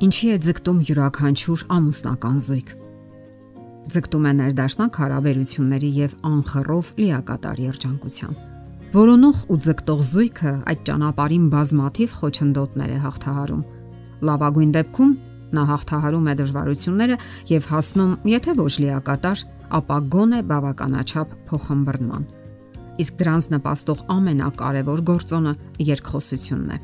Ինչի է ձգտում յուրաքանչյուր ամուսնական զույգ։ Ձգտում է ներդաշնակ հարաբերությունների եւ անխռով լիակատար երջանկության։ Որոնող ու ձգտող զույգը այդ ճանապարհին բազմաթիվ խոչընդոտներ է հաղթահարում։ Լավագույն դեպքում նա հաղթահարում է դժվարությունները եւ հասնում, եթե ոչ լիակատար, ապա գոնե բավականաչափ փոխհմբռնման։ Իսկ դրանց նպաստող ամենակարևոր գործոնը երկխոսությունն է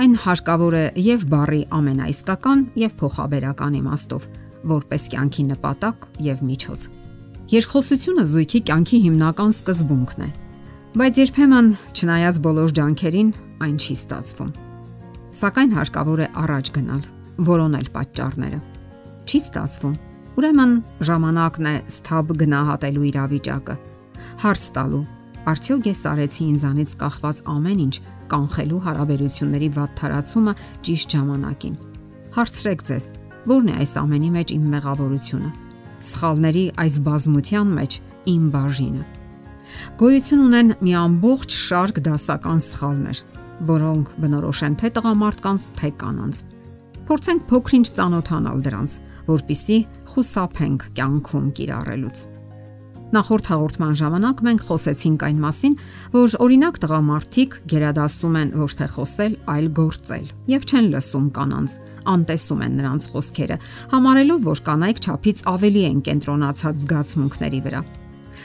Այն հարկավոր է եւ բարի ամենաիսկական եւ փոխաբերական իմաստով, որպես կյանքի նպատակ եւ միջոց։ Երկխոսությունը զույգի կյանքի հիմնական սկզբունքն է, բայց երբեմն, չնայած բոլոր ջանքերին, այն չի ստացվում։ Սակայն հարկավոր է առաջ գնալ, որոնել պատճառները։ Չի ստացվում։ Ուրեմն ժամանակն է սթաբ գնահատելու իրավիճակը, հարց տալու Արդյոք ես արեցի ինձանից կախված ամեն ինչ կանխելու հարաբերությունների վատ թարացումը ճիշտ ժամանակին։ Հարցրեք ձեզ, ո՞րն է այս ամենի մեջ իմ մեղավորությունը։ Սխալների այս բազմության մեջ իմ բաժինը։ Գոյություն ունեն մի ամբողջ շարք դասական սխալներ, որոնք բնորոշ են թե տղամարդկանց, թե կանանց։ Փորձենք փոքրինչ ծանոթանալ դրանց, որpիսի խուսափենք կյանքում կիրառելուց։ Նախորդ հաղորդման ժամանակ մենք խոսեցինք այն մասին, որ օրինակ տղամարդիկ գերադասում են ոչ թե խոսել, այլ գործել եւ չեն լսում կանանց, անտեսում են նրանց խոսքերը, համարելով, որ կանայք ճափից ավելի են կենտրոնացած զգացմունքների վրա։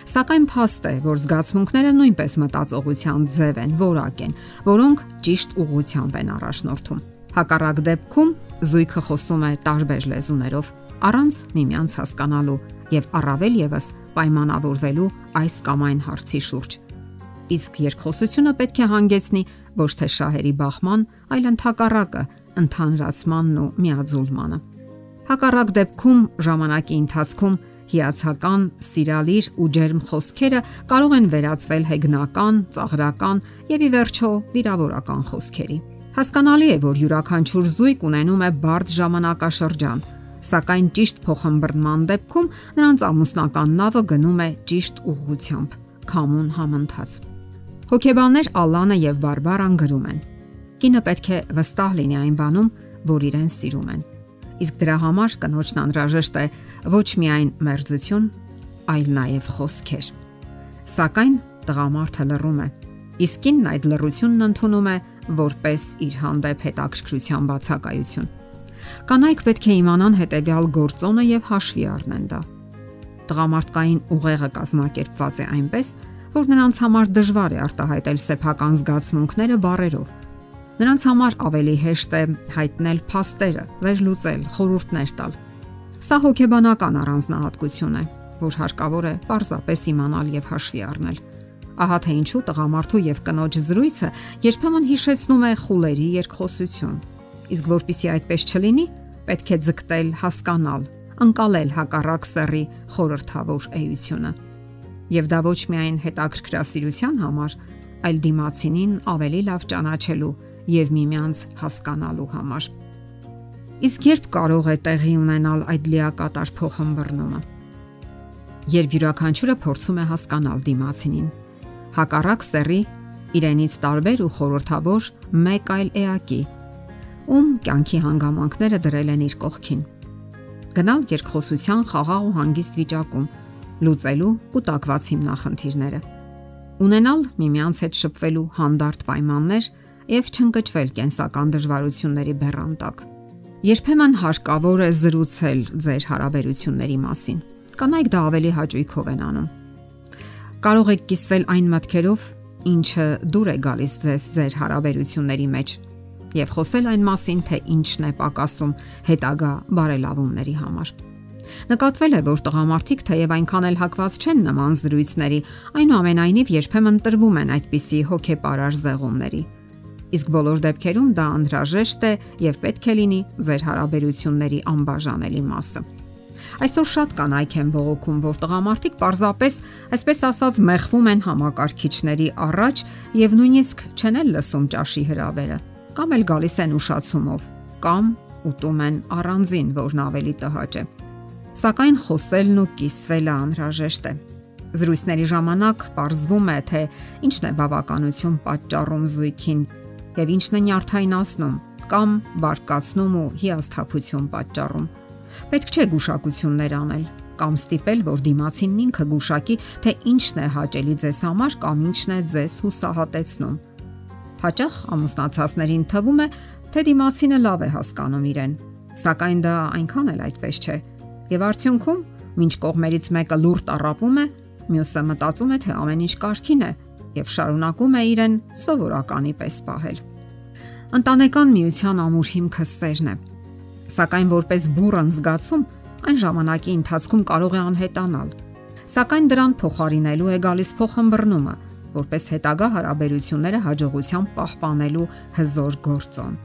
Սակայն փաստ է, որ զգացմունքները նույնպես մտածողության ձև են, որակ են, որոնք ճիշտ ուղղությամբ են առաջնորդում։ Հակառակ դեպքում զույգը խոսում է տարբեր լեզուներով, առանց միմյանց հասկանալու եւ առավել եւս պայմանավորվելու այս կամ այն հարցի շուրջ։ Իսկ երկխոսությունը պետք է հանգեցնի ոչ թե շահերի բախման, այլ ընդհակառակը ընդհանրացմանն ու միաձուլմանը։ Հակառակ դեպքում ժամանակի ընթացքում հիացական, սիրալիր ու ջերմ խոսքերը կարող են վերածվել հեգնական, ծաղրական եւ ի վերջո վիրավորական խոսքերի։ Հասկանալի է, որ յուրաքանչյուր զույգ ունենում է բարդ ժամանակաշրջան, Սակայն ճիշտ փոխհմբռնման դեպքում նրանց ամուսնական նավը գնում է ճիշտ ուղղությամբ, քամուն համընթաց։ Հոգեբաններ Ալանը եւ Բարբարան գրում են. Կինը պետք է վստահ լինի այն բանում, որ իրեն սիրում են։ Իսկ դրա համար կնոջն անհրաժեշտ է ոչ միայն մերձություն, այլ նաև խոսքեր։ Սակայն տղամարդը լռում է։ Իսկ կինն այդ լռությունն ընդունում է որպես իր հանդեպ հետաքրքրության բացակայություն։ Կանայք պետք է իմանան հետեւյալ գործոնը եւ հաշվի առնեն դա։ Տղամարդկային ուղեղը կազմակերպված է այնպես, որ նրանց համար դժվար է արտահայտել սեփական զգացմունքները բառերով։ Նրանց համար ավելի հեշտ է հայտնել փաստերը, վերլուծել, խորհուրդներ տալ։ Սա հոգեբանական առանձնահատկություն է, որ հարկավոր է պարզապես իմանալ եւ հաշվի առնել։ Ահա թե ինչու տղամարդու եւ կնոջ զրույցը երբեմն հիշեցնում է խուլերի երկխոսություն Իսկ որpիսի այդպես չլինի, պետք է ձգտել հասկանալ, անցալել հակառակ սեռի խորհրդավոր էությունը։ Եվ դա ոչ միայն հետաքրքրասիրության համար, այլ դիմացինին ավելի լավ ճանաչելու եւ միմյանց հասկանալու համար։ Իսկ երբ կարող է տեղի ունենալ այդ լիակատար փոխհմբռնումը։ Երբ յուրաքանչյուրը փորձում է հասկանալ դիմացինին, հակառակ սեռի իրենից տարբեր ու խորհրդավոր մեկ այլ էակի, ում կյանքի հանգամանքները դրել են իր կողքին։ Գնալ երկխոսության խաղաղ ու հանգիստ վիճակում, լուծելու կուտակված հիմնախնդիրները։ Ունենալ միմյանց հետ շփվելու հանդարտ պայմաններ եւ չընկճվել կենսական դժվարությունների բեռան տակ։ Երբեմն հարկավոր է զրուցել ձեր հարաբերությունների մասին։ Կանայք դա ավելի հաճույքով են անում։ Կարող եք կիսվել այն մտքերով, ինչը դուր է գալիս ձեզ ձեր հարաբերությունների մեջ եւ խոսել այն մասին, թե ինչն է պակասում հետագա բարելավումների համար։ Նկատվել է, որ տղամարդիկ թեև այնքան էլ հակված չեն նման զրույցների, այնուամենայնիվ երբեմն տրվում են այդպիսի հոգեպարար զեղումների։ Իսկ բոլոր դեպքերում դա անհրաժեշտ է եւ պետք է լինի ձեր հարաբերությունների անբաժանելի մասը։ Այսօր շատ կանայք են բողոքում, որ տղամարդիկ պարզապես, այսպես ասած, մեղվում են համակարգիչների առաջ եւ նույնիսկ չեն լսում ճաշի հրավերը կամ էլ գալիս են ուշացումով, կամ ուտում են առանձին, որն ավելի տհաճ է։ Սակայն խոսելն ու կիսվելը անհրաժեշտ է։ Զրույցների ժամանակ ողրզվում է, թե ինչն է բավականություն պատճառում զույգին եւ ինչն է նյարդայնացնում կամ բարկացնում ու հիասթափություն պատճառում։ Պետք չէ գուշակություններ անել կամ ստիպել, որ դիմացինն ինքը գուշակի, թե ինչն է հաճելի ձեզ համար կամ ինչն է ձեզ հուսահատեցնում։ Հաճախ ամուսնացածներին թվում է, թե դիմացինը լավ է հասկանում իրեն, սակայն դա այնքան էլ այդպես չէ։ Եվ արդյունքում, ինչ կողմերից մեկը լուրջ տարապում է, մյուսը մտածում է, թե ամեն ինչ կարքին է եւ շարունակում է իրեն սովորականի պես պահել։ Ընտանեկան միության ամուր հիմքը սերն է։ Սակայն որպես բուրըն զգացում, այն ժամանակի ընթացքում կարող է անհետանալ։ Սակայն դրան փոխարինելու է գալիս փոխհմբռնումը, որպես հետագա հարաբերությունները հաջողությամբ պահպանելու հզոր գործոն։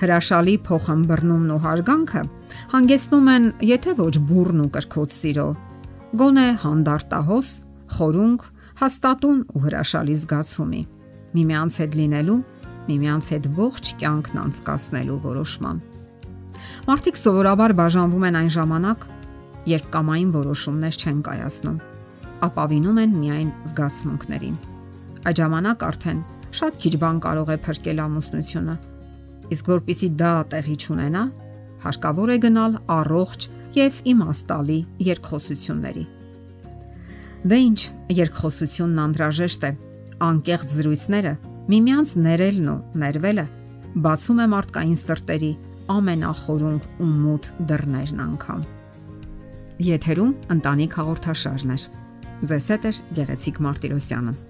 Հրաշալի փոխհմբռնումն ու հարգանքը հանգեցնում են, եթե ոչ բուրն ու կրկոտ սիրո, գոնե հանդարտահոս, խորունգ, հաստատուն ու հրաշալի զգացումի։ Միմյանց հետ լինելու, միմյանց հետ ողջ կյանքն անցկасնելու որոշման։ Մարդիկ սովորաբար բաժանվում են այն ժամանակ, երբ կամային որոշումներ չեն կայացնում, ապավինում են միայն զգացմունքներին։ Այդ ժամանակ արդեն շատ քիչ բան կարող է փրկել ամուսնությունը։ Իսկ որpիսի դա տեղի չունենա, հարկավոր է գնալ առողջ եւ իմաստալի երկխոսությունների։ Դե ինչ, երկխոսությունն անհրաժեշտ է։ Անկեղծ զրույցները, միմյանց ներելն ու ներվելը բացում է մարդկային սրտերի ամենախորունг ու մութ դռներն անգամ։ Եթերում ընտանիք հաղորդաշարն է։ Ձեզ հետ է Գեղեցիկ Մարտիրոսյանը։